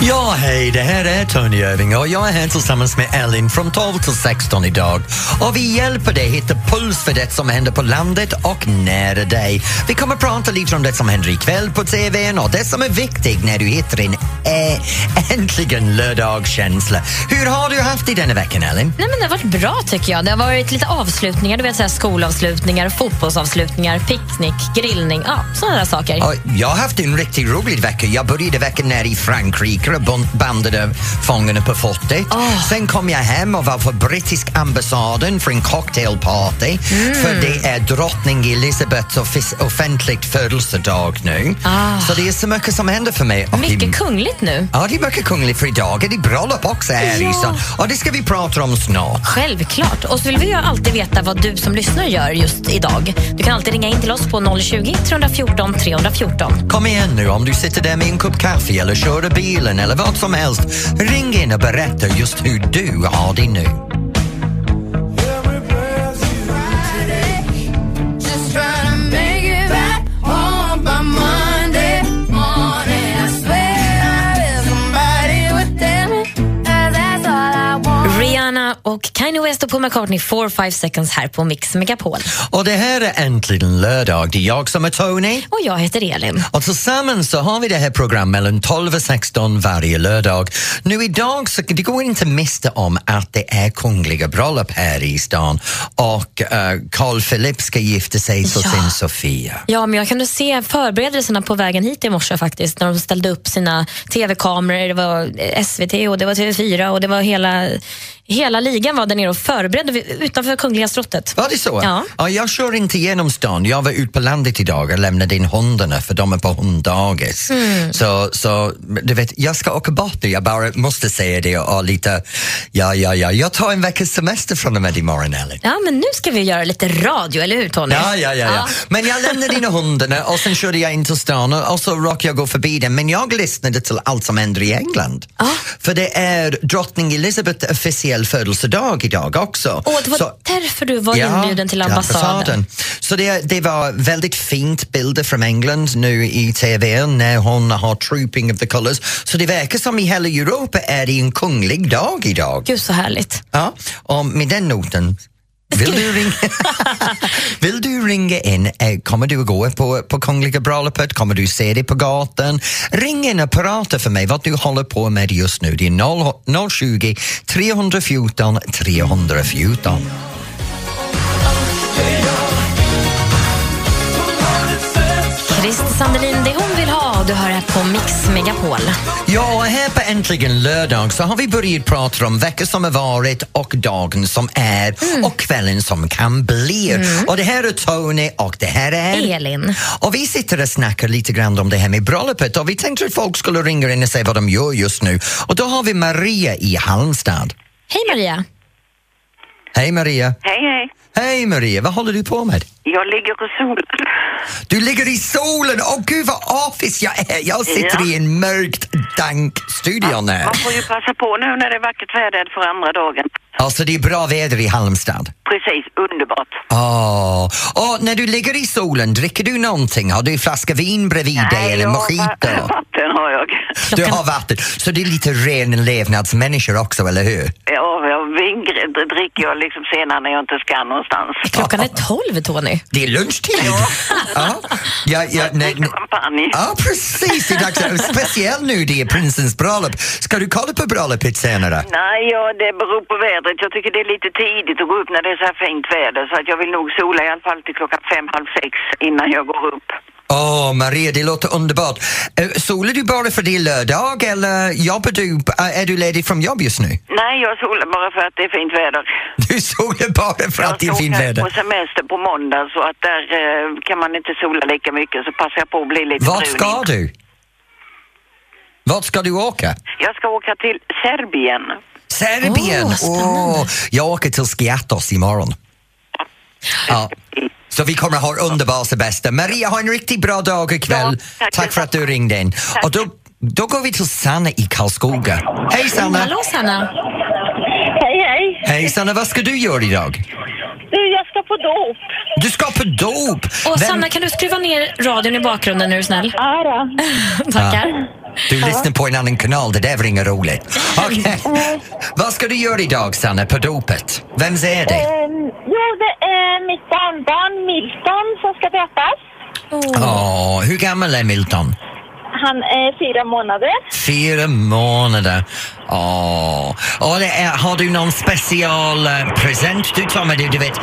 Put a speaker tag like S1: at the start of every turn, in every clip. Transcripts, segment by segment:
S1: Ja, hej, det här är Tony Irving och jag är här tillsammans med Ellen från 12 till 16 idag. Och vi hjälper dig hitta puls för det som händer på landet och nära dig. Vi kommer prata lite om det som händer ikväll på TVn och det som är viktigt när du hittar din äh, äntligen lördagskänsla. Hur har du haft det denna veckan, Ellen?
S2: Nej, men det har varit bra tycker jag. Det har varit lite avslutningar, du vet så här skolavslutningar, fotbollsavslutningar, picknick, grillning, ja, sådana där saker.
S1: Och jag har haft en riktigt rolig vecka. Jag började veckan nere i Frankrike bandade Fångarna på fortet. Sen kom jag hem och var på brittiska ambassaden för en cocktailparty för det är drottning Elizabeths offentligt födelsedag nu. Så det är så mycket som händer för mig. Och i-
S2: Mycket kungligt nu.
S1: Ja, det är mycket kungligt för idag. Det är bröllop också här
S2: Ja.
S1: stan. Och det ska vi prata om snart.
S2: Självklart. Och så vill vi ju alltid veta vad du som lyssnar gör just idag. Du kan alltid ringa in till oss på 020 314 314.
S1: Kom igen nu om du sitter där med en kopp kaffe eller kör bilen eller vad som helst. Ring in och berätta just hur du har det nu.
S2: Kanye West och Paul McCartney 4 5 seconds här på Mix Megapol.
S1: Och det här är äntligen lördag. Det är jag som är Tony.
S2: Och jag heter Elin.
S1: Och tillsammans så har vi det här programmet mellan 12 och 16 varje lördag. Nu idag så det går inte missa om att det är kungliga bröllop här i stan och eh, Carl Philip ska gifta sig till
S2: Ja.
S1: sin Sofia.
S2: Ja, men jag kunde se förberedelserna på vägen hit i morse faktiskt när de ställde upp sina tv-kameror. Det var eh, SVT och det var TV4 och det var hela, hela ligan var där nere och förberedde utanför Kungliga slottet.
S1: Var det så?
S2: Ja.
S1: jag kör inte genom stan. Jag var ute på landet idag och lämnade in hundarna för de är på hunddagis.
S2: Mm.
S1: Så, så du vet, jag ska åka bort nu. Jag bara måste säga det och, och lite, ja, ja, ja, jag tar en veckas semester från och med imorgon, Ellen.
S2: Ja, men nu ska vi göra lite radio, eller hur Tony?
S1: Ja, ja, ja, ja. Men jag lämnade in hundarna och sen körde jag in till stan och, så råkade jag gå förbi den. Men jag lyssnade till allt som händer i England. För det är drottning Elizabeth officiell födelsedag idag också.
S2: Åh, det var
S1: Så-
S2: därför du var inbjuden till ambassaden.
S1: Så det, det var väldigt fint bilder från England nu i TV när hon har Trooping of the Colours. Så det verkar som i hela Europa är det en kunglig dag idag.
S2: Gud så härligt.
S1: Ja, och med den noten vill du, ringa, vill du ringa in? Eh, kommer du att gå på, på Kungliga bröllopet? Kommer du se det på gatan? Ring in och prata för mig vad du håller på med just nu. Det är 0, 020 314 314.
S2: Christer Sandelin, det hon vill ha du hör här på Mix Megapol.
S1: Ja, och här på Äntligen lördag så har vi börjat prata om veckan som har varit och dagen som är och kvällen som kan bli. Och det här är Tony och det här är
S2: Elin.
S1: Och vi sitter och snackar lite grann om det här med bröllopet och vi tänkte att folk skulle ringa in och säga vad de gör just nu. Och då har vi Maria i Halmstad.
S2: Hej Maria.
S1: Hej Maria!
S3: Hej, hej.
S1: Hej Maria, vad håller du på med?
S3: Jag ligger och solar.
S1: Du ligger i solen! Åh gud vad office jag är! Jag sitter
S3: Ja.
S1: i en mörkt dankstudion här.
S3: Man får ju passa på nu när det är vackert väder för andra dagen.
S1: Alltså det är bra väder i Halmstad.
S3: Precis, underbart.
S1: Åh, Och när du ligger i solen, dricker du någonting? Har du en flaska vin bredvid dig eller mojito?
S3: va- vatten har jag.
S1: Du har vatten, så du är lite ren levnadsmänniska också, eller hur?
S3: Ja, dr- dricker jag liksom senare när jag inte ska någonstans.
S2: Klockan är tolv Tony.
S1: Det är lunchtid! ja. Ja, ja, nej, nej.
S3: Champagne.
S1: ja, precis. Det är dags. Speciellt nu, det är prinsens bröllop. Ska du kolla på bröllopet senare?
S3: Nej, ja, det beror på vädret. Jag tycker det är lite tidigt att gå upp när det är så här fint väder. Så att jag vill nog sola i alla fall till klockan fem, halv sex innan jag går upp.
S1: Åh, Maria, det låter underbart. Uh, solar du bara för det är lördag eller jobbar du, uh, är du ledig från jobb just nu?
S3: Nej, jag solar bara för att det är fint väder.
S1: Du solar bara för att det är
S3: jag
S1: fint väder.
S3: på semester på måndag så att där eh, kan man inte sola lika mycket så passar jag på att bli lite
S1: Vart
S3: brun
S1: ska
S3: innan.
S1: du? Vart ska du åka?
S3: Jag ska åka till Serbien.
S1: Serbien!
S2: Åh, spännande.
S1: Åh, jag åker till Skiathos imorgon. Ja. Så vi kommer ha underbar semester. Maria, ha en riktigt bra dag ikväll.
S3: Ja, tack
S1: tack för att du ringde in.
S3: Tack.
S1: Och då, då går vi till Sanna i Karlskoga. Hej Sanna!
S2: Hallå Sanna.
S4: Hej, hej.
S1: Hej Sanna, vad ska du göra idag?
S4: Du, jag ska på dop.
S1: Du ska på dop!
S2: Och
S1: Vem-
S2: Sanna, kan du skruva ner radion i bakgrunden du snäll?
S4: Ja, då.
S2: Tackar.
S1: Du lyssnar på en annan kanal, det där var inget roligt. Okej. Vad ska du göra idag, Sanna, på dopet? Vems är det?
S4: Mitt barnbarn Milton som ska döpas.
S1: Åh, hur gammal är Milton?
S4: Han är fyra månader.
S1: Fyra månader. Åh. Och det är, har du någon special eh, present du tar med dig? Du vet,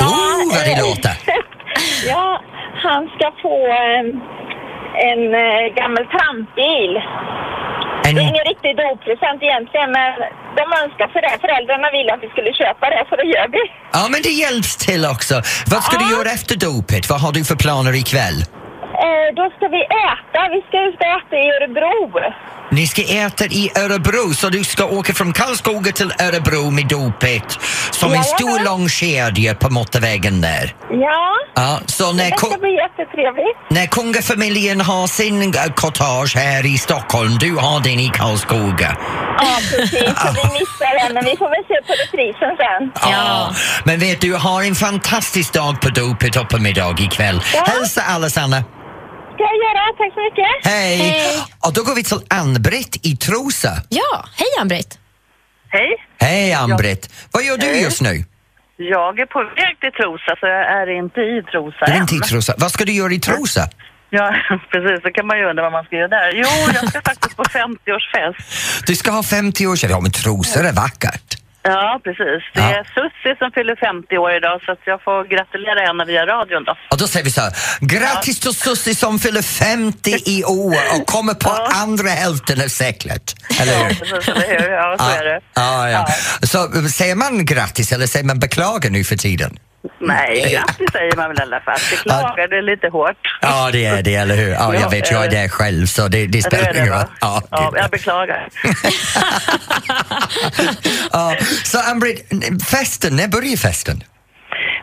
S1: oh, vad det
S4: eh,
S1: låter!
S4: ja, han ska få ehm, en eh, gammal trampbil. Det är
S1: En,
S4: ingen riktig doppresent egentligen, men de önskar för det. Föräldrarna ville att vi skulle köpa det, så det gör vi.
S1: ja, men det hjälps till också. Vad ska du
S4: Ja.
S1: göra efter dopet? Vad har du för planer ikväll?
S4: Eh, då ska vi äta. Vi ska ut och äta i Örebro.
S1: Ni ska äta i Örebro, så du ska åka från Karlskoga till Örebro med dopet som en stor lång kedja på motorvägen där.
S4: Ja,
S1: Ja, så när,
S4: det ska
S1: ko-
S4: bli jättetrevligt.
S1: när kungafamiljen har sin eh, här i Stockholm, du har din i Karlskoga.
S4: Ja, precis. Så vi missar den, men vi får väl se på reprisen sen.
S2: Ja.
S1: Men vet du, ha en fantastisk dag på dopet och på middag ikväll.
S4: Ja.
S1: Hälsa alla Sanna.
S4: Ska jag göra. Tack så mycket.
S1: Hej!
S2: Hej.
S1: Och då går vi till Ann-Britt i Trosa.
S2: Ja, hej Ann-Britt.
S5: Hej,
S1: Hej Ann-Britt! Vad gör du
S5: Hej.
S1: just nu?
S5: jag är på väg till Trosa så jag är inte i Trosa
S1: Du är
S5: än.
S1: inte i Trosa. Vad ska du göra i Trosa?
S5: Ja, precis. Så kan man ju undra vad man ska göra där. Jo, jag ska faktiskt på 50-årsfest.
S1: Du ska ha 50 år sedan. Ja, men Trosa är vackert.
S5: Ja, precis. Det
S1: Ja.
S5: är Sussi som fyller 50 år idag så jag får gratulera henne via radion då.
S1: Och då säger vi så här, grattis till Susie som fyller 50 i år och kommer på andra hälften av seklet. Eller
S5: Ja,
S1: hur?
S5: precis. Eller hur? Ja, så är det.
S1: Ja, ja. Så säger man grattis eller säger man beklagar nu för tiden?
S5: Nej, grattis säger man väl i alla fall. Beklagar, det är lite hårt.
S1: Ja, det är det, eller hur? Ja, jag
S5: Ja,
S1: vet, jag är
S5: eh,
S1: där själv så det, det
S5: du
S1: spelar
S5: det,
S1: ingen roll. Ja,
S5: ja,
S1: det-
S5: jag beklagar.
S1: ja. Så Ann-Britt, festen, när börjar festen?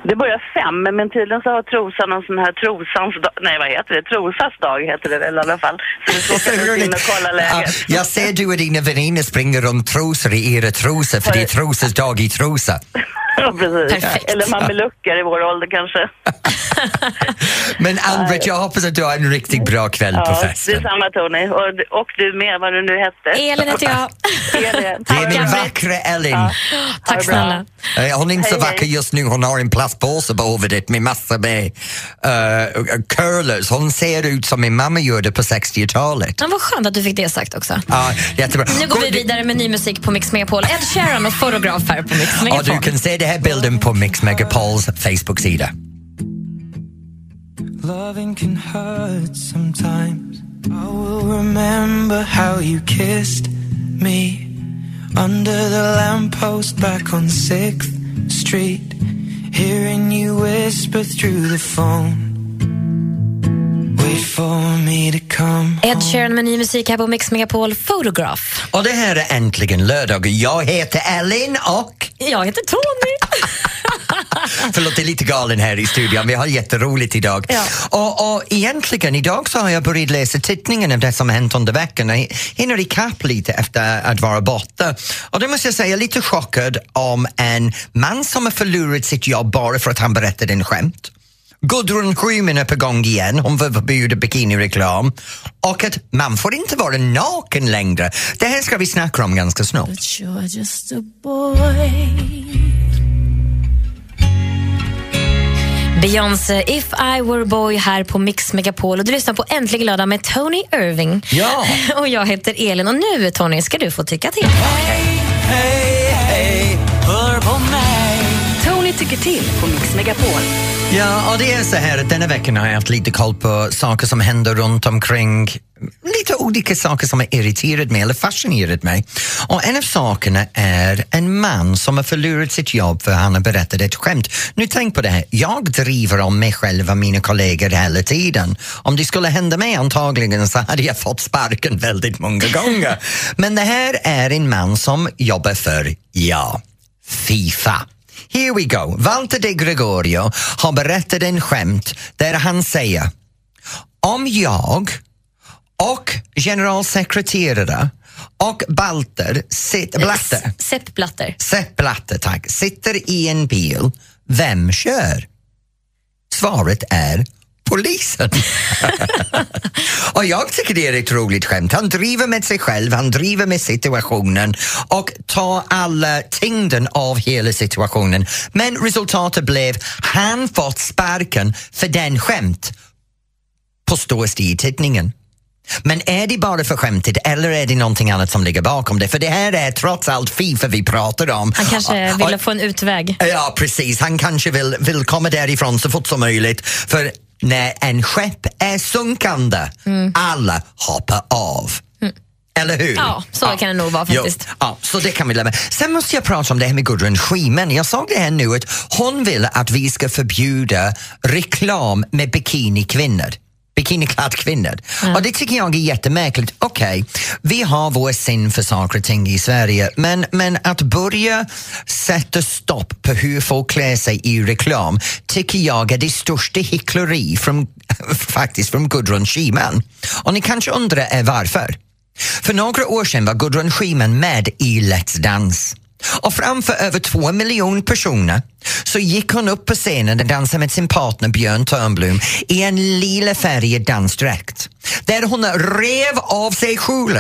S5: Det börjar fem, men tydligen så har Trosa någon sån här trosans dag, nej vad heter det, Trosas dag heter det väl i alla fall. Så vi ska åka in och kolla
S1: Ja,
S5: läget.
S1: jag ser du och dina väninnor springer runt trosor i era trosor för det är Trosas dag i Trosa.
S5: Ja, precis.
S2: Perfekt.
S5: Eller mamelucker i vår ålder kanske.
S1: Men Ann-Britt, jag hoppas att du har en riktigt bra kväll på
S5: Ja,
S1: festen.
S5: detsamma Tony. Och, och du med, vad du nu hette.
S2: Elin heter jag.
S5: Elin.
S1: Det är min vackra Elin.
S5: Ha
S2: Tack snälla.
S1: Eh, Hon är inte så vacker just nu, hon har en plastpåse på huvudet med massor med uh, curlers. Hon ser ut som min mamma gjorde på 60-talet.
S2: Men vad skönt att du fick det sagt också.
S1: Ja, jättebra.
S2: Nu går vi vidare med ny musik på Mix Megapol. Ed Sheeran och fotograf här på Mix
S1: Ja,
S2: Megapol.
S1: du kan se den här bilden på Mix Megapols Facebook-sida.
S6: Loving can hurt sometimes. I will remember how you kissed me under the lamppost back on 6th Street. Hearing you whisper through the phone. Wait for me to come.
S2: Ed Sheeran med ny musik här på Mix Megapol, Photograph.
S1: Och det här är äntligen lördag. Jag heter Elin och...
S2: Jag heter Tony.
S1: Förlåt, det är lite galen här i studion. Vi har jätteroligt idag.
S2: Ja.
S1: Och, och egentligen idag så har jag börjat läsa tidningen av det som hänt under veckan. Jag hinner ikapp lite efter att vara borta. Och då måste jag säga, jag är lite chockad om en man som har förlorat sitt jobb bara för att han berättade en skämt. Gudrun Schyman är på gång igen, hon vill förbjuda bikinireklam. Och att man får inte vara naken längre. Det här ska vi snacka om ganska snart.
S2: Beyoncé, If I were boy här på Mix Megapol. Och du lyssnar på Äntligen lördag med Tony Irving.
S1: Ja.
S2: Och jag heter Elin och nu Tony ska du få tycka till.
S6: Hör på mig.
S7: Tony tycker till på Mix Megapol.
S1: Ja, och det är så här att denna veckan har jag haft lite koll på saker som händer runt omkring lite olika saker som har irriterat mig eller fascinerat mig. Och en av sakerna är en man som har förlorat sitt jobb för han har berättat ett skämt. Nu tänk på det här, jag driver om mig själv och mina kollegor hela tiden. Om det skulle hända mig antagligen så hade jag fått sparken väldigt många gånger. Men det här är en man som jobbar för, ja, Fifa. Here we go. Walter de Gregorio har berättat en skämt där han säger om jag och generalsekreterare och Balter, sit, Blatter,
S2: Sepp Blatter.
S1: Sepp Blatter, tack, sitter i en bil. Vem kör? Svaret är polisen. och jag tycker det är ett roligt skämt. Han driver med sig själv, han driver med situationen och tar alla tyngden av hela situationen. Men resultatet blev han fått sparken för den skämt påstås det i tidningen. Men är det bara för skämtet eller är det någonting annat som ligger bakom det? För det här är trots allt Fifa vi pratar om.
S2: Han kanske
S1: Och- och-
S2: få en utväg.
S1: Ja, precis. Han kanske vill, vill komma därifrån så fort som möjligt. För när en skepp är sunkande, alla hoppar av. Eller hur?
S2: Ja, så kan det nog vara faktiskt.
S1: Jo, ja, så det kan vi lämna. Sen måste jag prata om det här med Gudrun Schyman. Jag såg det här nu att hon vill att vi ska förbjuda reklam med bikinikvinnor. Bikiniklädd kvinnor. Och det tycker jag är jättemärkligt. Okej, vi har vår syn för saker och ting i Sverige men, men att börja sätta stopp på hur folk klär sig i reklam tycker jag är det största hyckleri från, faktiskt från Gudrun Schyman. Och ni kanske undrar är varför? För några år sedan var Gudrun Schyman med i Let's Dance. Och framför över två miljoner personer så gick hon upp på scenen och dansade med sin partner Björn Törnblom i en lila färgad dansdräkt. Där hon rev av sig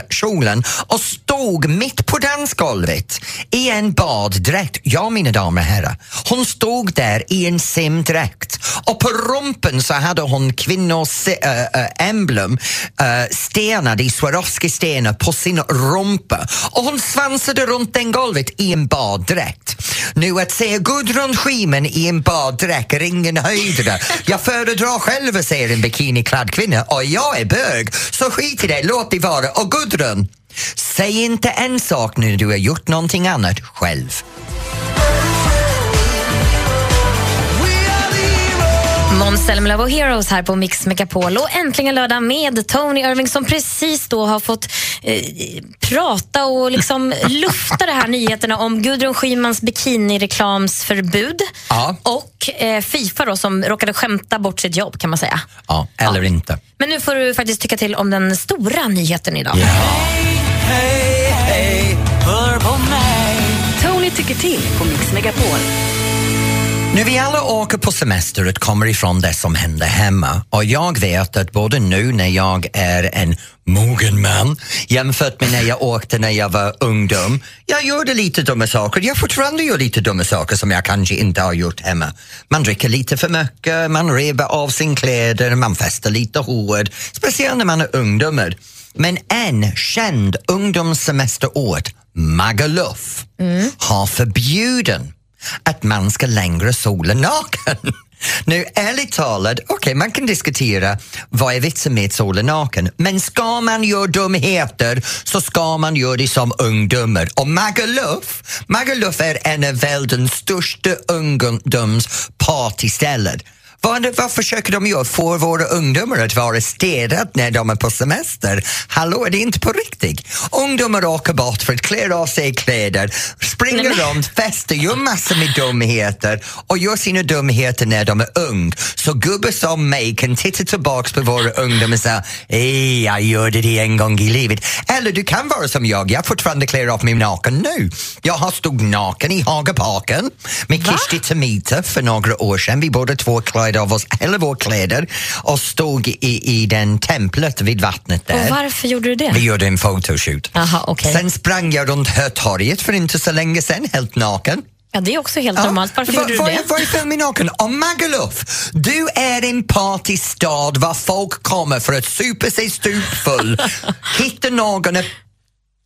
S1: kjolen och stod mitt på dansgolvet i en baddräkt. Ja, mina damer och herrar, hon stod där i en simdräkt och på rumpen så hade hon kvinnors äh, äh, emblem eh, äh, stenade i Swarovski-stenar på sin rumpa och hon svansade runt den golvet i en baddräkt. Nu att se Gudrun Regimen i en baddräkt är ingen höjdare. Jag föredrar själv att se en bikiniklädd kvinna och jag är bög, så skit i det, låt det vara. Och Gudrun, säg inte en sak nu när du har gjort någonting annat själv.
S2: Måns Zelmerlöw och Heroes här på Mix Megapol och äntligen lördag med Tony Irving som precis då har fått eh, prata och liksom lufta de här nyheterna om Gudrun Schymans bikinireklamsförbud
S1: Ja.
S2: och eh, Fifa då som råkade skämta bort sitt jobb kan man säga.
S1: Ja, eller inte.
S2: Men nu får du faktiskt tycka till om den stora nyheten idag.
S7: Tony tycker till på Mix Megapol.
S1: Nu vi alla åker på semester och kommer ifrån det som händer hemma och jag vet att både nu när jag är en mogen man jämfört med när jag åkte när jag var ungdom, jag gjorde lite dumma saker. Jag fortfarande gör lite dumma saker som jag kanske inte har gjort hemma. Man dricker lite för mycket, man revar av sin kläder, man festar lite hårt, speciellt när man är ungdomar. Men en känd ungdomssemesterort, Magaluf, har förbjuden att man ska längre sola naken. Nu ärligt talat, okej man kan diskutera vad är vitsen med att sola naken men ska man göra dumheter så ska man göra det som ungdomar. Och Magaluf, Magaluf är en av världens största ungdomspartyställen. Vad, vad försöker de göra? Få våra ungdomar att vara städat när de är på semester? Hallå, är det inte på riktigt? Ungdomar åker bort för att klä av sig kläder, springer
S2: Nej, men-
S1: runt, festar, gör massor med dumheter och gör sina dumheter när de är ung. Så gubbar som mig kan titta tillbaks på våra ungdomar och säga "Ej, jag gjorde det en gång i livet. Eller du kan vara som jag, jag fortfarande klär av mig naken nu. Jag har stått naken i Hagaparken med Kirsti Tomita för några år sedan. Vi båda två klädde av oss hela våra kläder och stod i, i den templet vid vattnet där.
S2: Och varför gjorde du det?
S1: Vi gjorde en photoshoot.
S2: Jaha, okej.
S1: Sen sprang jag runt Hötorget för inte så länge sen, helt naken.
S2: Ja, det är också helt normalt. Varför
S1: Va-
S2: gjorde du det?
S1: är fel med naken? Och Magaluf, du är en partystad var folk kommer för att supa sig stupfull, hitta någon att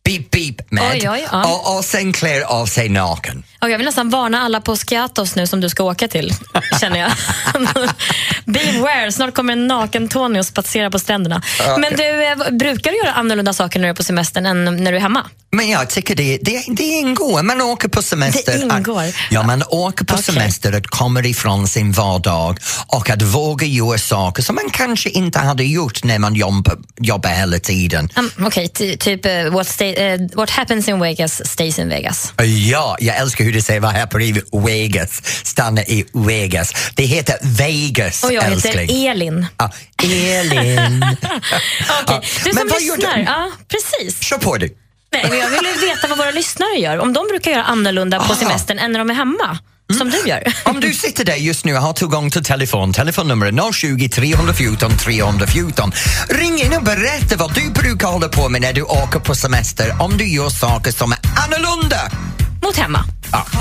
S1: beep beep med
S2: Oj, oj, ja.
S1: och, och sen klär av sig naken.
S2: Ja, jag vill nästan varna alla på Skiatos nu som du ska åka till, känner jag. Beware, snart kommer en naken Tony och spatsera på stränderna. Men du, eh, brukar du göra annorlunda saker när du är på semestern än när du är hemma?
S1: Men jag tycker det, det, det ingår. Man åker på semester.
S2: Det ingår?
S1: Att, ja, man åker på
S2: Okej.
S1: semester att komma ifrån sin vardag och att våga göra saker som man kanske inte hade gjort när man jobbar, jobbar hela tiden.
S2: Um, Okej, ty- typ eh, what, stay, eh, what happens in Vegas stays in Vegas.
S1: Ja, jag älskar hur du säger vad här på i Vegas. Stanna i Vegas. Det heter Vegas,
S2: Och jag
S1: älskling.
S2: heter Elin.
S1: Ja, Elin.
S2: Okej,
S1: Ja,
S2: Du
S1: men
S2: som lyssnar, ja, precis.
S1: Kör på du.
S2: Nej, jag vill veta vad våra lyssnare gör. Om de brukar göra annorlunda på
S1: Aha.
S2: semestern än när de är hemma. Som du gör.
S1: Om du sitter där just nu och har tillgång till telefon, telefonnumret 020 314 314. Ring in och berätta vad du brukar hålla på med när du åker på semester, om du gör saker som är annorlunda.
S2: Mot hemma.
S1: Ja.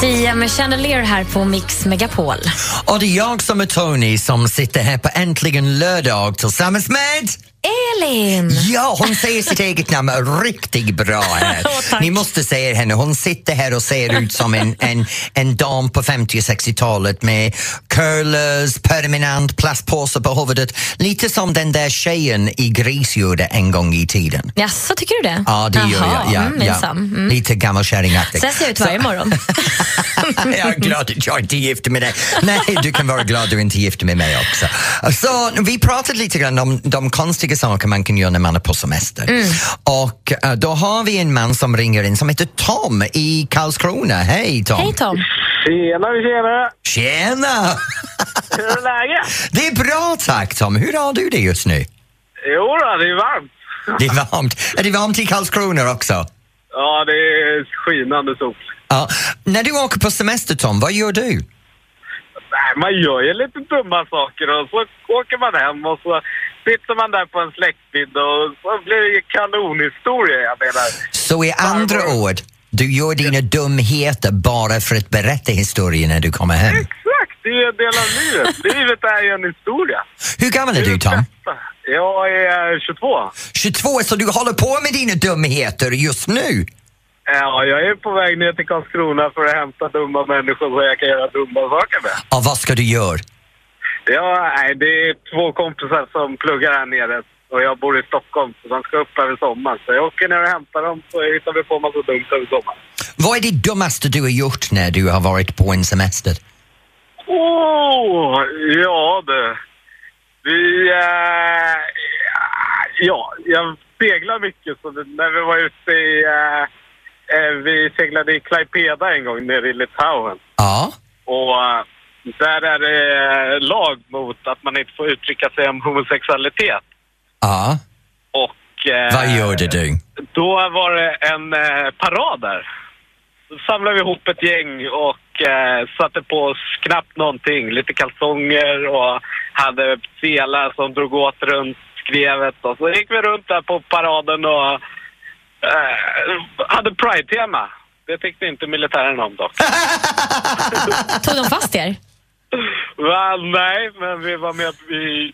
S2: Sia med Chandelier här på Mix Megapol.
S1: Och det är jag som är Tony som sitter här på Äntligen lördag tillsammans med
S2: Elin!
S1: Ja, hon säger sitt eget namn riktigt bra här.
S2: Tack.
S1: Ni måste se henne. Hon sitter här och ser ut som en, en, en dam på 50 och 60-talet med curlers, permanent plastpåse på huvudet. Lite som den där tjejen i Gris gjorde en gång i tiden.
S2: Jaså, tycker du det?
S1: Ja, det gör
S2: Jaha,
S1: jag. Ja,
S2: mm,
S1: ja.
S2: Mm.
S1: Lite gammalkärringaktigt.
S2: Så här ser jag ut varje morgon.
S1: jag är glad att jag inte är gift med dig. Nej, du kan vara glad att du inte är gift med mig också. Så vi pratade lite grann om de konstiga saker man kan göra när man är på semester.
S2: Mm.
S1: Och eh, då har vi en man som ringer in som heter Tom i Karlskrona. Hej Tom!
S2: Hej Tom.
S8: Tjenare, tjenare!
S1: Tjena!
S8: Hur är läget?
S1: Det är bra tack Tom. Hur har du det just nu?
S8: Jo då, det är varmt.
S1: Det är varmt. Är det varmt i Karlskrona också?
S8: Ja, det är skinande sol.
S1: Ja. När du åker på semester Tom, vad gör du?
S8: Nej, man gör ju lite dumma saker och så åker man hem och så sitter man där på en släktmiddag och så blir det kanonhistoria, jag menar.
S1: Så i andra ord, du gör dina dumheter bara för att berätta historien när du kommer hem?
S8: Exakt, det är ju en del av livet. Livet är ju en historia.
S1: Hur gammal är du Tom?
S8: Jag är 22.
S1: 22, så du håller på med dina dumheter just nu?
S8: Ja, jag är på väg ner till Karlskrona för att hämta dumma människor så jag kan göra dumma saker med.
S1: Och vad ska du göra?
S8: Ja, nej, det är två kompisar som pluggar här nere och jag bor i Stockholm så de ska upp över sommaren. Så jag åker ner och hämtar dem så hittar vi på massa dumt över sommaren.
S1: Vad är det dummaste du har gjort när du har varit på en semester?
S8: Åh, ja du. Vi, eh, ja, jag seglar mycket så när vi var ute i, eh, vi seglade i Klaipeda en gång nere i Litauen.
S1: Ja.
S8: Och där är det eh, lag mot att man inte får uttrycka sig om homosexualitet.
S1: Ja.
S8: Och... eh,
S1: Vad gjorde du?
S8: Då var det en eh, parad där. Då samlade vi ihop ett gäng och eh, satte på oss knappt någonting. Lite kalsonger och hade selar som drog åt runt skrevet. Och så gick vi runt där på paraden och eh, hade Pride-tema. Det tyckte inte militären om dock.
S2: Tog de fast er?
S8: Va, nej, men vi var med i,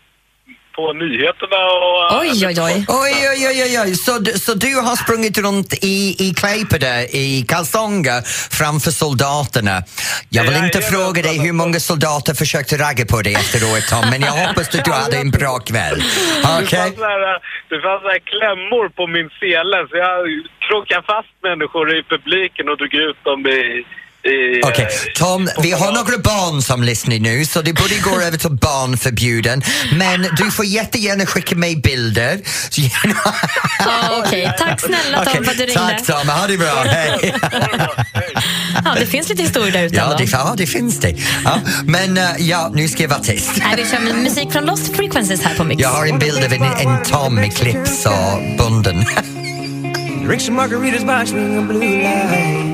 S8: på nyheterna och...
S2: Oj, oj, oj.
S1: Oj, oj, oj, oj, oj. Så, du- så du har sprungit runt i, i Klaipeda i kalsonger framför soldaterna. Jag vill
S8: Ja,
S1: inte
S8: jag
S1: fråga dig hur många soldater försökte ragga på dig efteråt Tom, men jag hoppas att du hade en bra kväll.
S8: Det
S1: Okej?
S8: fanns, så här, det fanns så här klämmor på min sele så jag krokade fast människor i publiken och drog ut dem i... i
S1: Okej,
S8: eh,
S1: Tom, vi har några barn som lyssnar nu så det borde gå över till barnförbjuden. Men du får jättegärna skicka mig bilder. Så gärna-
S2: Ja, Okej, tack snälla Tom
S1: Okej,
S2: för att du ringde.
S1: Tack Tom, ha det bra, hej!
S2: Ja, det finns lite historier där ute
S1: Ja, det, ja, det finns det. Ja, men eh, ja, nu ska jag vara tyst.
S2: Nej, vi kör musik från Lost Frequencies här på Mix.
S1: Jag har en bild av en, en Tom med clips och bunden.
S6: Drink some margaritas by blue lights.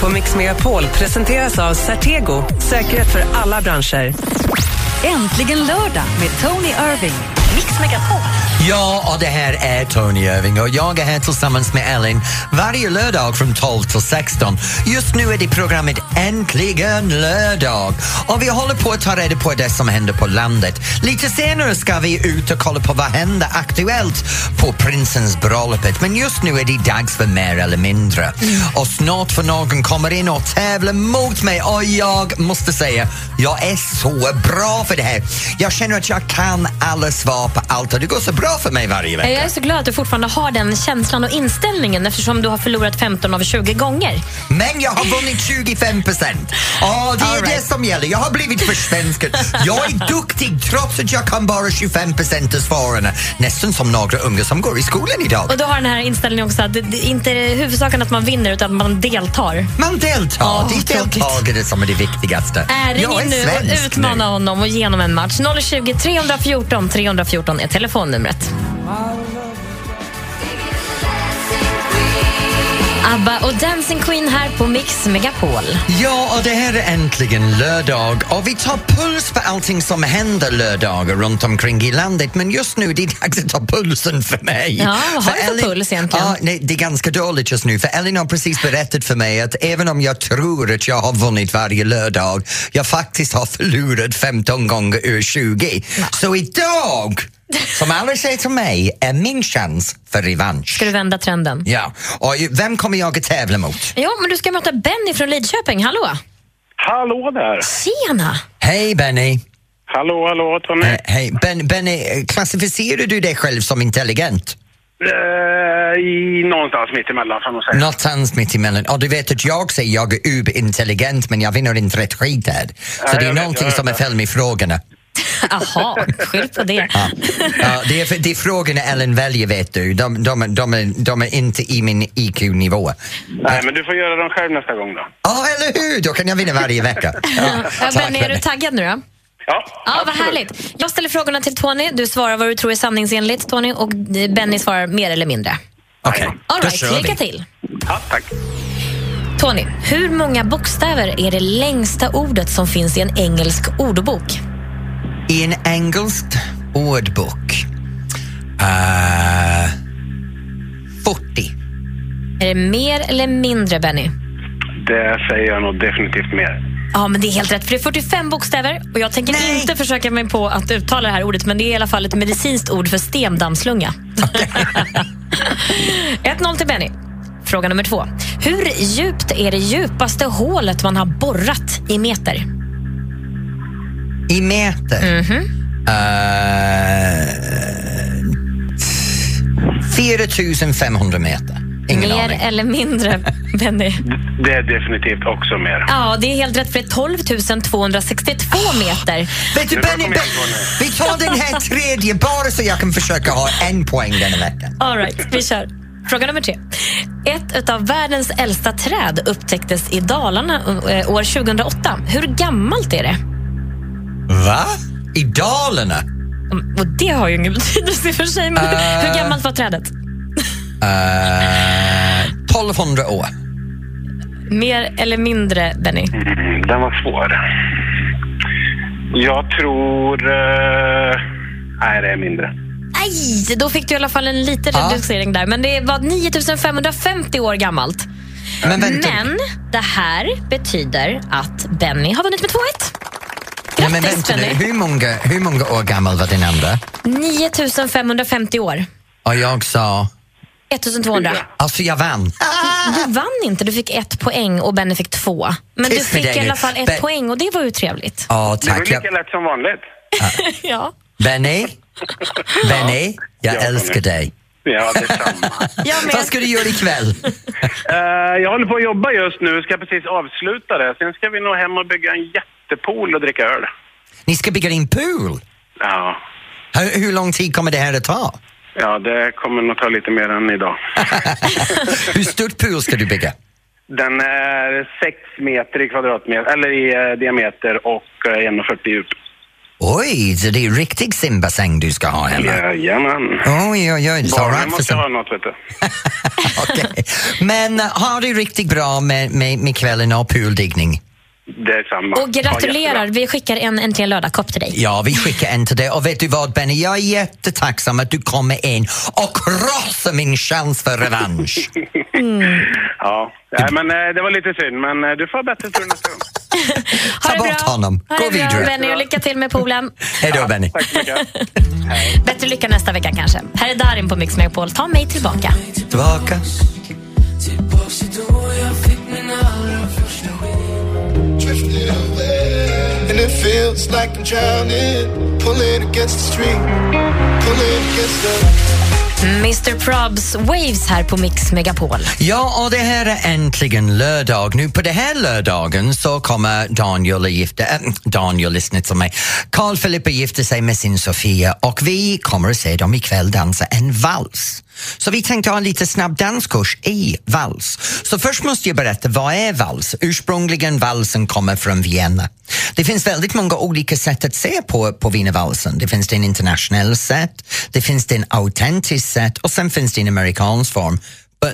S9: På Mix Megapol presenteras av Certego, säkerhet för alla branscher.
S7: Äntligen lördag med Tony Irving. Mix Megapol.
S1: Ja, och det här är Tony Irving och jag är här tillsammans med Ellen varje lördag från 12 till 16. Just nu är det programmet Äntligen lördag och vi håller på att ta reda på det som händer på landet. Lite senare ska vi ut och kolla på vad händer aktuellt på prinsens bröllopet men just nu är det dags för mer eller mindre. Och snart för någon kommer in och tävlar mot mig och jag måste säga, jag är så bra för det här. Jag känner att jag kan alla svar på allt och det går så bra bra för mig varje vecka.
S2: Jag är så glad att du fortfarande har den känslan och inställningen eftersom du har förlorat 15 av 20 gånger.
S1: Men jag har vunnit 25 procent. Ja, det är
S2: All right.
S1: det som gäller. Jag har blivit försvenskad. Jag är duktig trots att jag kan bara 25 procent av svaren. Nästan som några unga som går i skolan idag.
S2: Och du har den här inställningen också att det det är inte huvudsaken att man vinner utan att man deltar.
S1: Man deltar.
S2: Ja,
S1: det är deltagare som är det viktigaste.
S2: Äh, ring
S1: jag är
S2: nu och utmana
S1: nu.
S2: honom och ge honom en match. 020 314 314 är telefonnumret. ABBA och Dancing Queen här på Mix Megapol.
S1: Ja, och det här är äntligen lördag och vi tar puls på allting som händer lördagar runt omkring i landet men just nu det är dags att ta pulsen för mig.
S2: Ja, vad har du för puls egentligen?
S1: Ja, nej, det är ganska dåligt just nu för Ellen har precis berättat för mig att även om jag tror att jag har vunnit varje lördag, jag faktiskt har förlorat 15 gånger ur 20. Så idag, som alla säger till mig, är min chans för revansch.
S2: Ska du vända trenden?
S1: Ja, och vem kommer jag att tävla mot?
S2: Ja, men du ska möta Benny från Lidköping. Hallå!
S10: Hallå där!
S2: Tjena!
S1: Hej Benny!
S10: Hallå, hallå Tony.
S1: Eh, Hej, ben, Benny, klassificerar du dig själv som intelligent?
S10: Eh, i någonstans mitt emellan får man säga.
S1: Någonstans mitt emellan. Och du vet att jag säger jag är uberintelligent men jag vinner inte rätt skit här. Så
S10: Ja,
S1: det är
S10: vet,
S1: någonting
S10: jag
S1: som är
S10: vet.
S1: fel med frågorna.
S2: Jaha, skyll på det.
S1: Ja. Ja, det, är, det är frågorna Ellen väljer vet du. De, de, är- de, är, de är inte i min IQ-nivå.
S10: Nej, men du får göra dem själv nästa gång då.
S1: Ja, eller hur? Då kan jag vinna varje vecka. Ja,
S2: Ja, Benny, är du taggad nu då?
S10: Ja,
S2: Ja, vad
S10: absolut.
S2: härligt. Jag ställer frågorna till Tony. Du svarar vad du tror är sanningsenligt, Tony. Och Benny svarar mer eller mindre.
S1: Okej,
S2: All
S1: då
S2: right,
S1: kör
S2: lycka
S1: vi.
S2: till.
S10: Ja, tack.
S2: Tony, hur många bokstäver är det längsta ordet som finns i en engelsk ordbok?
S1: I en engelsk ordbok. Uh, 40.
S2: Är det mer eller mindre, Benny?
S10: Det säger jag nog definitivt mer.
S2: Ja, men det är helt rätt. För det är 45 bokstäver och jag tänker
S1: Nej.
S2: inte försöka mig på att uttala det här ordet, men det är i alla fall ett medicinskt ord för stendammslunga. 1-0 till Benny. Fråga nummer två. Hur djupt är det djupaste hålet man har borrat i meter?
S1: I meter? Uh, 4500 meter. Ingen
S2: mer
S1: aning.
S2: eller mindre, Benny?
S10: Det är definitivt också mer.
S2: Ja, det är helt rätt för det är 12 262 meter.
S1: Vet du Benny, Ben- vi tar den här tredje bara så jag kan försöka ha en poäng denna veckan.
S2: All right, vi kör. Fråga nummer tre. Ett av världens äldsta träd upptäcktes i Dalarna eh, år 2008. Hur gammalt är det?
S1: Va? I Dalarna?
S2: Mm, Och det har ju ingen betydelse i och för sig, men hur gammalt var trädet?
S1: Uh, 1200 år.
S2: Mer eller mindre, Benny?
S10: Mm, den var svår. Jag tror... eh, nej, det är mindre.
S2: Nej, då fick du i alla fall en liten
S1: Ja.
S2: reducering där. Men det var 9550 år gammalt.
S1: Men vänta.
S2: Men det här betyder att Benny har vunnit med 2-1.
S1: Nej, men
S2: Grattis,
S1: vänta nu,
S2: Benny.
S1: hur många, hur många år gammal var din andra?
S2: 9550 år.
S1: Och jag sa,
S2: 1200.
S1: alltså jag vann.
S2: Du vann inte, du fick ett poäng och Benny fick två. Men du
S1: Tyst med
S2: fick
S1: dig
S2: i
S1: nu.
S2: alla fall ett
S1: Ben-
S2: poäng och det var ju trevligt.
S1: Ja,
S10: Det var
S1: tack.
S10: lika
S1: Jag,
S10: lätt som vanligt.
S2: ja.
S1: Benny, Benny, jag
S10: Ja,
S1: älskar dig.
S10: Ja, detsamma.
S2: Jag
S1: Vad ska du göra ikväll?
S10: Eh, jag håller på att jobba just nu, ska precis avsluta det. Sen ska vi nog hem och bygga en jättepool och dricka öl.
S1: Ni ska bygga din pool.
S10: Ja,
S1: Hur, hur lång tid kommer det här att ta?
S10: ja det kommer nog ta lite mer än idag.
S1: Hur stort pool ska du bygga?
S10: Den är 6 meter i kvadratmeter, eller i eh, diameter och eh, 1,40 djup.
S1: Oj, så det är riktig simbassäng du ska ha hemma?
S10: Jajamän.
S1: Oj, oj, oj.
S10: Barnen måste ha något, vet du.
S1: Okej. Men uh, har du riktigt bra med, med, med kvällen och pooldiggning?
S10: Det är samma.
S2: Och gratulerar, vi skickar en Äntligen lördag-kopp till dig.
S1: Ja, vi skickar en till dig. Och vet du vad Benny, jag är jättetacksam att du kommer in och krossar min chans för revansch.
S10: Ja, Nej, men eh, det var lite synd, men eh, du får bättre tur nästa gång.
S1: Ta bort
S2: bra.
S1: honom.
S2: Ha
S1: Gå
S2: det bra,
S1: vidare.
S2: Benny, och lycka till med poolen.
S1: Hej då Benny.
S10: Tack så mycket.
S2: Bättre lycka nästa vecka kanske. Här är Darin på Mix Megapol. Ta mig tillbaka.
S1: Tillbaka.
S11: And it feels like I'm drowning, pulling against the stream.
S2: Mr Probs Waves här på Mix Megapol.
S1: Ja, och det här är äntligen lördag. Nu på den här lördagen så kommer Daniel att gifta äh, Daniel, lyssna till mig. Carl Philip gifter sig med sin Sofia och vi kommer att se dem ikväll dansa en vals. Så vi tänkte ha en lite snabb danskurs i vals. Så först måste jag berätta, vad är vals? Ursprungligen valsen kommer från Vienna. Det finns väldigt många olika sätt att se på, på wienervalsen. Det finns en internationella sätt, det finns en visst sätt och sen finns det en amerikansk form.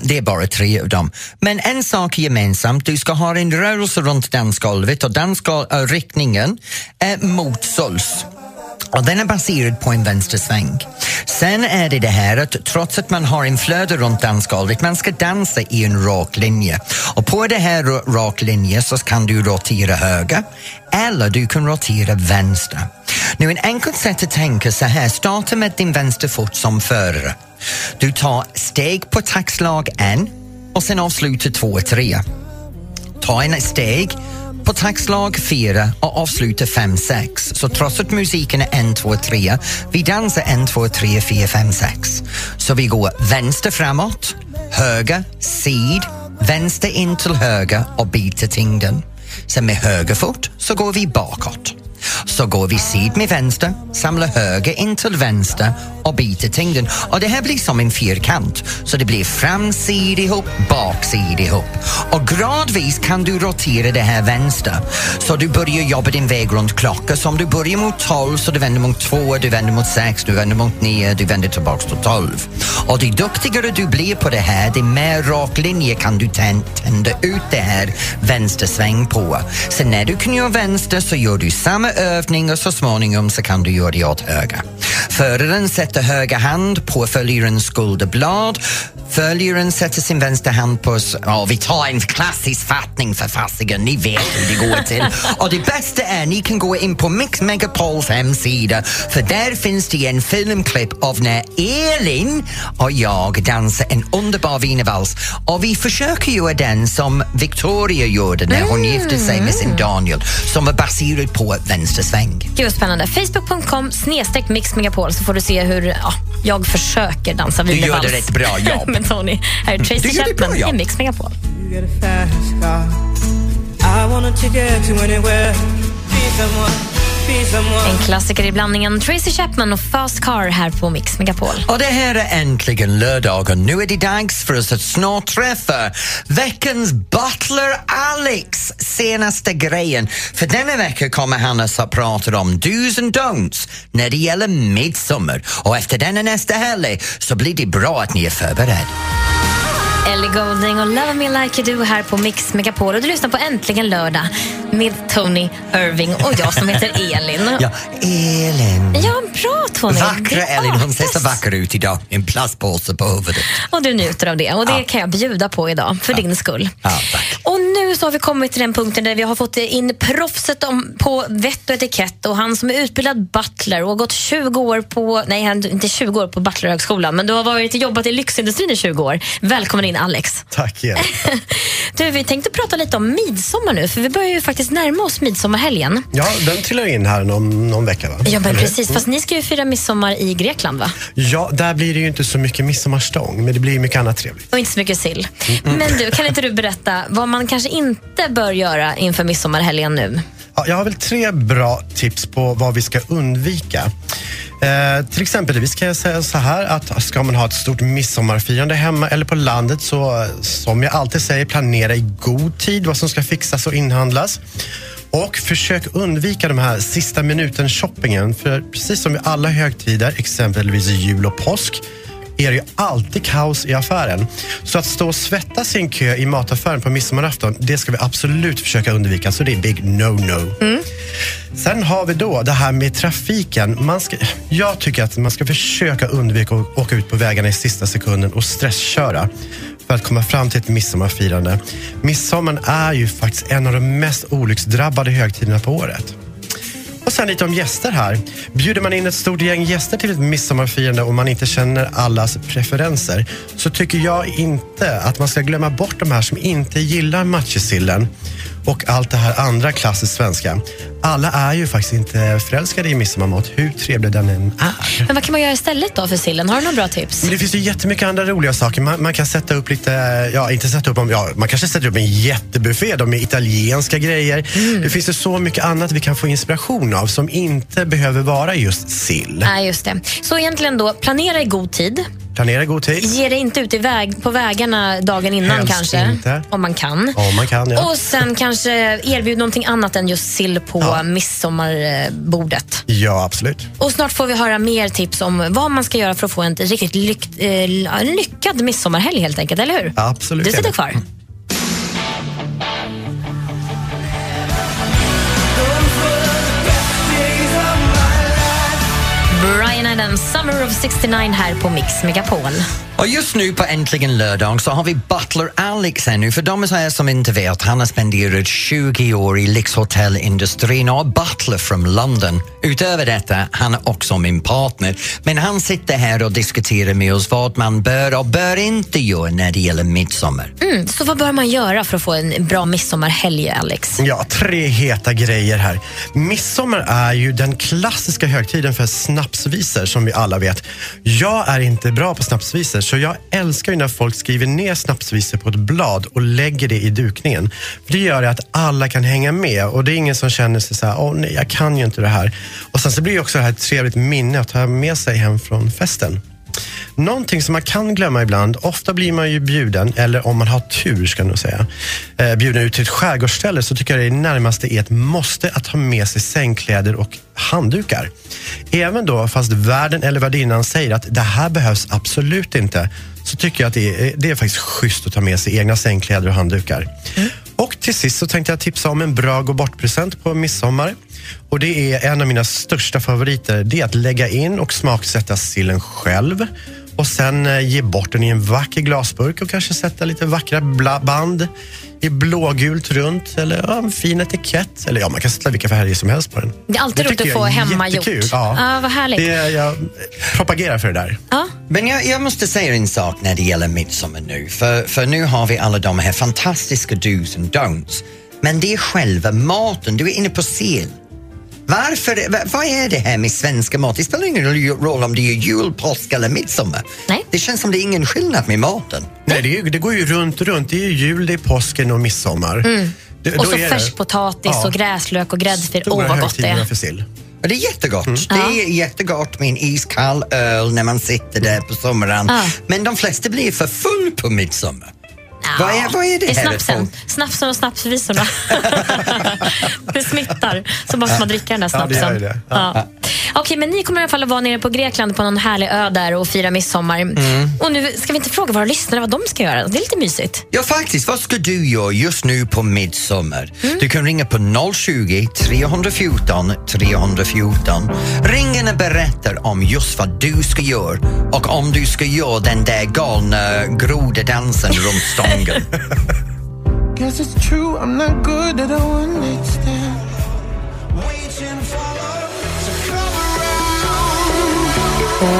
S1: Det är bara tre av dem. Men en sak är gemensamt, du ska ha en rörelse runt dansgolvet och dansriktningen eh, är mot sols. Och den är baserad på en vänstersväng. Sen är det det här att trots att man har en flöde runt dansgolvet, man ska dansa i en rak linje. Och på det här rak linje så kan du rotera höger eller du kan rotera vänster. Nu en enkelt sätt att tänka så här, starta med din vänsterfot som förare. Du tar steg på taktslag en och sen avslutar två, tre. Ta en steg på taktslag 4 och avslutar 5, 6. Så trots att musiken är 1, 2, 3, vi dansar 1, 2, 3, 4, 5, 6. Så vi går vänster framåt, höger, sid, vänster in till höger och biter tyngden. Sen med höger fot så går vi bakåt. Så går vi sid med vänster, samlar höger in till vänster och biter tyngden. Och det här blir som en fyrkant. Så det blir framsid ihop, baksid ihop. Och gradvis kan du rotera det här vänster. Så du börjar jobba din väg runt klockan. Så om du börjar mot 12 så du vänder mot 2, du vänder mot 6, du vänder mot 9, du vänder tillbaks till 12. Och ju duktigare du blir på det här, det mer rak linje kan du tända ut det här vänstersväng på. Sen när du kan göra vänster så gör du samma övning och så småningom så kan du göra det åt höger. Föraren sätter höger hand på följarens skulderblad. Följaren sätter sin vänstra hand på... Ja, vi tar en klassisk fattning för fasiken, ni vet hur det går till. Och det bästa är ni kan gå in på Mix Megapols hemsida för där finns det en filmklipp av när Elin och jag dansar en underbar wienervals och vi försöker göra den som Victoria gjorde när hon gifte sig med sin Daniel som var baserad på vänstersväng.
S2: Gud spännande. Facebook.com snedstreck Mix Megapol så får du se hur ja, jag försöker dansa
S1: Du gör
S2: wienervals.
S1: det rätt bra jobb.
S2: med Tony. Här är
S1: Du
S2: Tracy
S1: det bra
S2: Chapman
S1: jobb.
S2: i Mix Megapol.
S6: You get a fast car. I want a ticket to anywhere. Be someone.
S2: En klassiker i blandningen Tracy Chapman och Fast Car här på Mix Megapol.
S1: Och det här är äntligen lördagen. Nu är det dags för oss att snart träffa veckans butler Alex senaste grejen. För denna vecka kommer han att prata om do's and don'ts när det gäller midsommar. Och efter denna nästa helg så blir det bra att ni är förberedda.
S2: Ellie Goulding och Love Me Like You Do här på Mix Megapol. Och du lyssnar på Äntligen lördag med Tony Irving och jag som heter Elin.
S1: Ja, Elin.
S2: Ja, bra Tony.
S1: Vackra
S2: Det
S1: Elin, hon ser så vacker ut idag. En plastpåse på huvudet.
S2: Och du njuter av det. Och det kan jag bjuda på idag, för din skull.
S1: Ja, tack.
S2: Och nu så har vi kommit till den punkten där vi har fått in proffset om, på vett och etikett och han som är utbildad butler och har gått 20 år på, nej inte 20 år på Butlerhögskolan, men du har varit jobbat i lyxindustrin i 20 år. Välkommen in Alex.
S12: Tack igen.
S2: Du, vi tänkte prata lite om midsommar nu, för vi börjar ju faktiskt närma oss midsommarhelgen.
S12: Ja, den trillar in här om någon vecka va?
S2: Ja, men
S12: Eller?
S2: precis. Fast ni ska ju fira midsommar i Grekland, va?
S12: Ja, där blir det ju inte så mycket midsommarstång, men det blir mycket annat trevligt.
S2: Och inte så mycket sill. Men du, kan inte du berätta vad man kanske inte bör göra inför midsommarhelgen nu?
S12: Ja, jag har väl tre bra tips på vad vi ska undvika. Eh, till exempel, kan jag säga så här att ska man ha ett stort midsommarfirande hemma eller på landet så som jag alltid säger, planera i god tid vad som ska fixas och inhandlas. Och försök undvika de här sista minuten shoppingen. För precis som vid alla högtider, exempelvis jul och påsk, är det ju alltid kaos i affären. Så att stå och svettas i en kö i mataffären på midsommarafton, det ska vi absolut försöka undvika. Så det är big no-no. Sen har vi då det här med trafiken. Man ska, jag tycker att man ska försöka undvika att åka ut på vägarna i sista sekunden och stressköra för att komma fram till ett midsommarfirande. Midsommar är ju faktiskt en av de mest olycksdrabbade högtiderna på året. Och sen lite om gäster här. Bjuder man in ett stort gäng gäster till ett midsommarfirande och man inte känner allas preferenser så tycker jag inte att man ska glömma bort de här som inte gillar matjessillen och allt det här andra klassiskt svenska. Alla är ju faktiskt inte förälskade i midsommarmat, hur trevlig den än är.
S2: Men vad kan man göra istället då för sillen? Har du några bra tips?
S12: Men det finns ju jättemycket andra roliga saker. Man, man kan sätta upp lite, ja inte sätta upp, ja, man kanske sätter upp en jättebuffé då, med italienska grejer. Det finns ju så mycket annat vi kan få inspiration av som inte behöver vara just sill.
S2: Nej, just det. Så egentligen då, planera i god tid.
S12: Planera i god tid.
S2: Ge dig inte ut i väg, på vägarna dagen innan
S12: Helst
S2: kanske.
S12: inte.
S2: Om man kan.
S12: Om man kan, ja.
S2: Och sen kanske erbjud någonting annat än just sill på midsommarbordet.
S12: Ja, absolut.
S2: Och snart får vi höra mer tips om vad man ska göra för att få en riktigt lyck, eh, lyckad midsommarhelg helt enkelt, eller hur?
S12: Absolut.
S2: Du sitter kvar. Brian Summer of 69 här på Mix Megapol.
S1: Och just nu på Äntligen lördag så har vi Butler Alex här nu. För de er som inte vet, han har spenderat 20 år i lyxhotellindustrin och är butler från London. Utöver detta, han är också min partner. Men han sitter här och diskuterar med oss vad man bör och bör inte göra när det gäller midsommar.
S2: Mm, så vad bör man göra för att få en bra midsommarhelg, Alex?
S12: Ja, tre heta grejer här. Midsommar är ju den klassiska högtiden för snapsvisor som vi alla vet. Jag är inte bra på snapsvisor så jag älskar ju när folk skriver ner snapsvisor på ett blad och lägger det i dukningen. För det gör att alla kan hänga med och det är ingen som känner sig så här, åh nej, jag kan ju inte det här. Och sen så blir det också det här ett trevligt minne att ta med sig hem från festen. Någonting som man kan glömma ibland, ofta blir man ju bjuden, eller om man har tur ska jag nog säga, eh, bjuden ut till ett skärgårdsställe så tycker jag det närmaste är ett måste att ha med sig sängkläder och handdukar. Även då, fast värden eller värdinnan säger att det här behövs absolut inte, så tycker jag att det är, det är faktiskt schysst att ta med sig egna sängkläder och handdukar. Och till sist så tänkte jag tipsa om en bra gå bort-present på midsommar. Och det är en av mina största favoriter. Det är att lägga in och smaksätta sillen själv och sen eh, ge bort den i en vacker glasburk och kanske sätta lite vackra band i blågult runt eller ja, en fin etikett. Eller ja, man kan sätta vilka färger som helst på den.
S2: Det är alltid roligt att få hemmagjort.
S12: Ja.
S2: Ja, vad härligt.
S12: Det, jag propagerar för det där.
S1: Men jag, jag måste säga en sak när det gäller midsommar nu. För, för nu har vi alla de här fantastiska dos and don'ts. Men det är själva maten. Du är inne på sill. Varför, va- vad är det här med svenska mat? Det spelar ingen roll om det är jul, påsk eller midsommar.
S2: Nej.
S1: Det känns som det är ingen skillnad med maten.
S12: Nej, det, är, det går ju runt, runt. Det är ju jul, det är påsken och midsommar.
S2: Mm.
S12: Det,
S2: Och så färskpotatis
S12: Ja.
S2: och gräslök och gräddfil. Åh,
S12: stora
S2: vad gott det är.
S12: för sill.
S1: Det är jättegott.
S12: Mm.
S1: Det är jättegott med en iskall öl när man sitter där på sommaren.
S2: Ja.
S1: Men de flesta blir för full på midsommar. Vad är, vad är det,
S2: Det är snapsen. Snapsen och snapsvisorna. det smittar. Så måste man dricka den där
S12: Ja,
S2: snapsen.
S12: det.
S2: Ja. Okej, men ni kommer i alla fall att vara nere på Grekland på någon härlig ö där och fira midsommar.
S1: Mm.
S2: Och nu ska vi inte fråga våra lyssnare vad de ska göra? Det är lite mysigt.
S1: Ja, faktiskt. Vad ska du göra just nu på midsommar?
S2: Mm.
S1: Du kan ringa på 020 314 314. Ring in och berättar om just vad du ska göra och om du ska göra den där galna grodedansen runt stången.
S6: Guess it's true, I'm not good at a one night stand.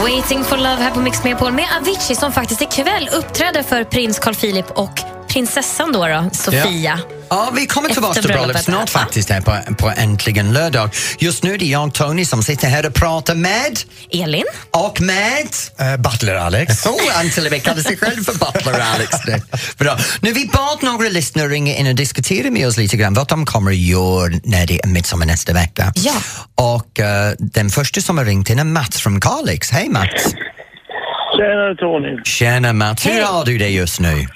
S2: Waiting for love här på Mix Megapol med Avicii som faktiskt ikväll uppträder för prins Carl Philip och prinsessan då, då Sofia.
S1: Ja, vi kommer tillbaka till bröllop
S2: bröllopet.
S1: snart faktiskt här på, på Äntligen lördag. Just nu är det jag, Tony, som sitter här och pratar med...
S2: Elin.
S1: Och med...
S12: Eh, Butler Alex.
S1: Oh, med kallar sig själv för Butler Alex. nu. Bra. Nu, vi bad några lyssnare ringa in och diskutera med oss lite grann vad de kommer att göra när det är midsommar nästa vecka.
S2: Ja.
S1: Och eh, den första som har ringt in är Mats från Kalix. Hej Mats!
S13: Tjena Tony.
S1: Tjena Mats, hur har du det just nu?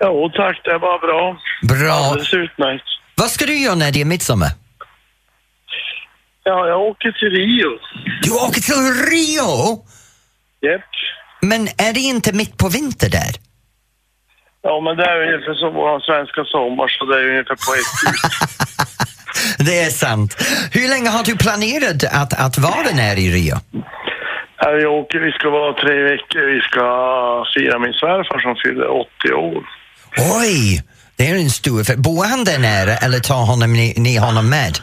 S13: Jo tack, det var bra.
S1: Bra.
S13: Alldeles utmärkt.
S1: Vad ska du göra när det är midsommar?
S13: Ja, jag åker till Rio.
S1: Du åker till Rio?
S13: Japp.
S1: Men är det inte mitt på vinter där?
S13: Ja, men det är ungefär som vår svenska sommar, så det är ungefär på ett
S1: Det är sant. Hur länge har du planerat att, att vara nere i Rio?
S13: Ja, vi åker, vi ska vara tre veckor. Vi ska fira min svärfar som fyller 80 år.
S1: Oj, det är en stor... för- Bor han där nere eller tar honom, ni, ni honom med?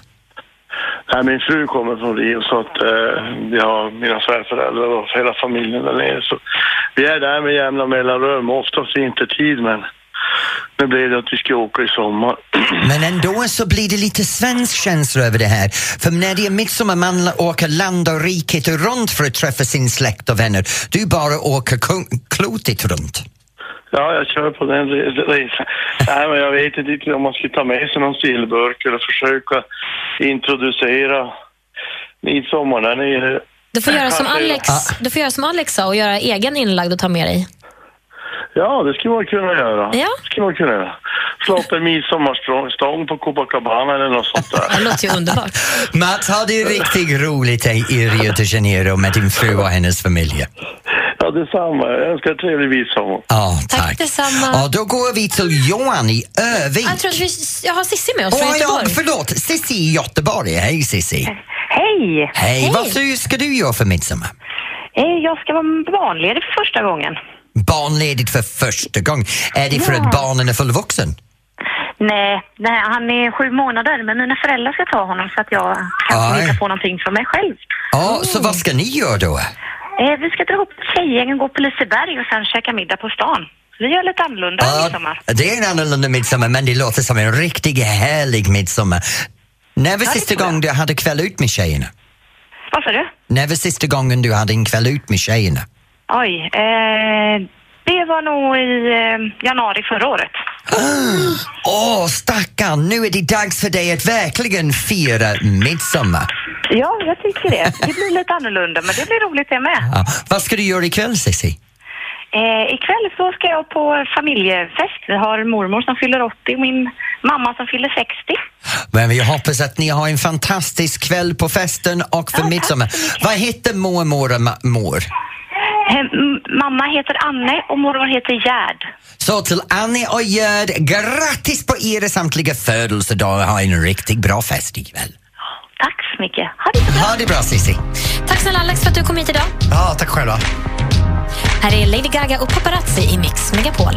S13: Nej, min fru kommer från Rio så att eh, vi har mina svärföräldrar och hela familjen där nere. Så vi är där med jämna mellanrum, oftast vintertid men Nu blev det att vi ska åka i sommar.
S1: Men ändå så blir det lite svensk känsla över det här. För när det är midsommar man åker land och riket runt för att träffa sin släkt och vänner. Du bara åker klotet runt.
S13: Ja, jag kör på den re- resan. Nej, men jag vet inte om man ska ta med sig någon sillburk eller försöka introducera midsommar där nere.
S2: Du får, göra som Alex, du får göra som Alex sa och göra egen inlagd och ta med dig.
S13: Ja, det skulle man kunna göra.
S2: Ja.
S13: Det skulle man kunna göra. Slå upp en midsommarstång på Copacabana eller något sånt där.
S2: Det låter ju underbart.
S1: Mats, har du riktigt roligt i Rio de Janeiro med din fru och hennes familj?
S13: Ja, detsamma. Jag önskar en trevlig midsommar.
S1: Ja,
S2: Tack
S1: tack.
S2: detsamma.
S1: Ja, då går vi till Johan i Övik.
S2: Jag tror att vi, jag har Sissi med oss från
S1: Åh, ja,
S2: Göteborg.
S1: förlåt. Cissi i Göteborg. Hej Cissi.
S14: Hej!
S1: Hej. Vad så ska du göra för midsommar?
S14: Eh, Jag ska vara barnledig för första gången.
S1: Barnledigt för första gången. Är det för
S14: Ja.
S1: att barnen är fullvuxen?
S14: Nej, nej, han är sju månader, men mina föräldrar ska ta honom så att jag kan hitta på någonting för mig själv.
S1: Ja, så vad ska ni göra då?
S14: Eh, vi ska dra ihop ett tjejgäng och gå på Liseberg och sen käka middag på stan. Vi gör lite annorlunda i midsommar.
S1: det är en annorlunda midsommar men det låter som en riktigt härlig midsommar. När var
S14: Ja,
S1: sista gången du hade kväll ut med tjejerna?
S14: Vad sa du?
S1: När var sista gången du hade en kväll ut med tjejerna?
S14: Oj, eh, det var nog i eh, januari förra året.
S1: Åh, stackarn, nu är det dags för dig att verkligen fira midsommar.
S14: Ja, jag tycker det. Det blir lite annorlunda, men det blir roligt det med.
S1: Ja. Vad ska du göra ikväll, Cissi?
S14: Eh, ikväll så ska jag på familjefest. Vi har mormor som fyller 80 och min mamma som fyller 60.
S1: Men vi hoppas att ni har en fantastisk kväll på festen och för midsommar. Vad heter mormor och mor?
S14: Mamma heter Anne och mormor heter Gerd.
S1: Så till Annie och Gerd, grattis på era samtliga födelsedagar. Ha en riktigt bra fest ikväll.
S14: Tack så mycket. Ha det så bra.
S1: Ha det bra Cissi.
S2: Tack snälla Alex för att du kom hit idag.
S12: Ja, tack själva.
S2: Här är Lady Gaga och Paparazzi i Mix Megapol.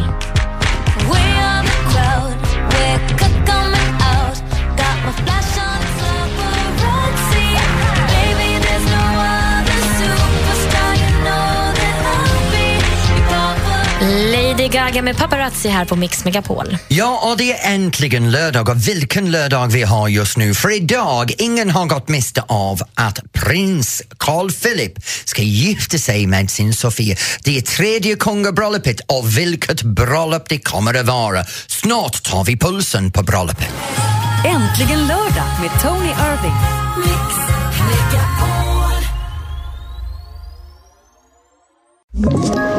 S2: Lady Gaga med Paparazzi här på Mix Megapol.
S1: Ja, och det är äntligen lördag och vilken lördag vi har just nu. För idag, ingen har gått miste av att prins Carl Philip ska gifta sig med sin Sofia. Det är tredje kungabröllopet och vilket bröllop det kommer att vara. Snart tar vi pulsen på bröllopet.
S7: Äntligen lördag med Tony Irving.
S9: Ett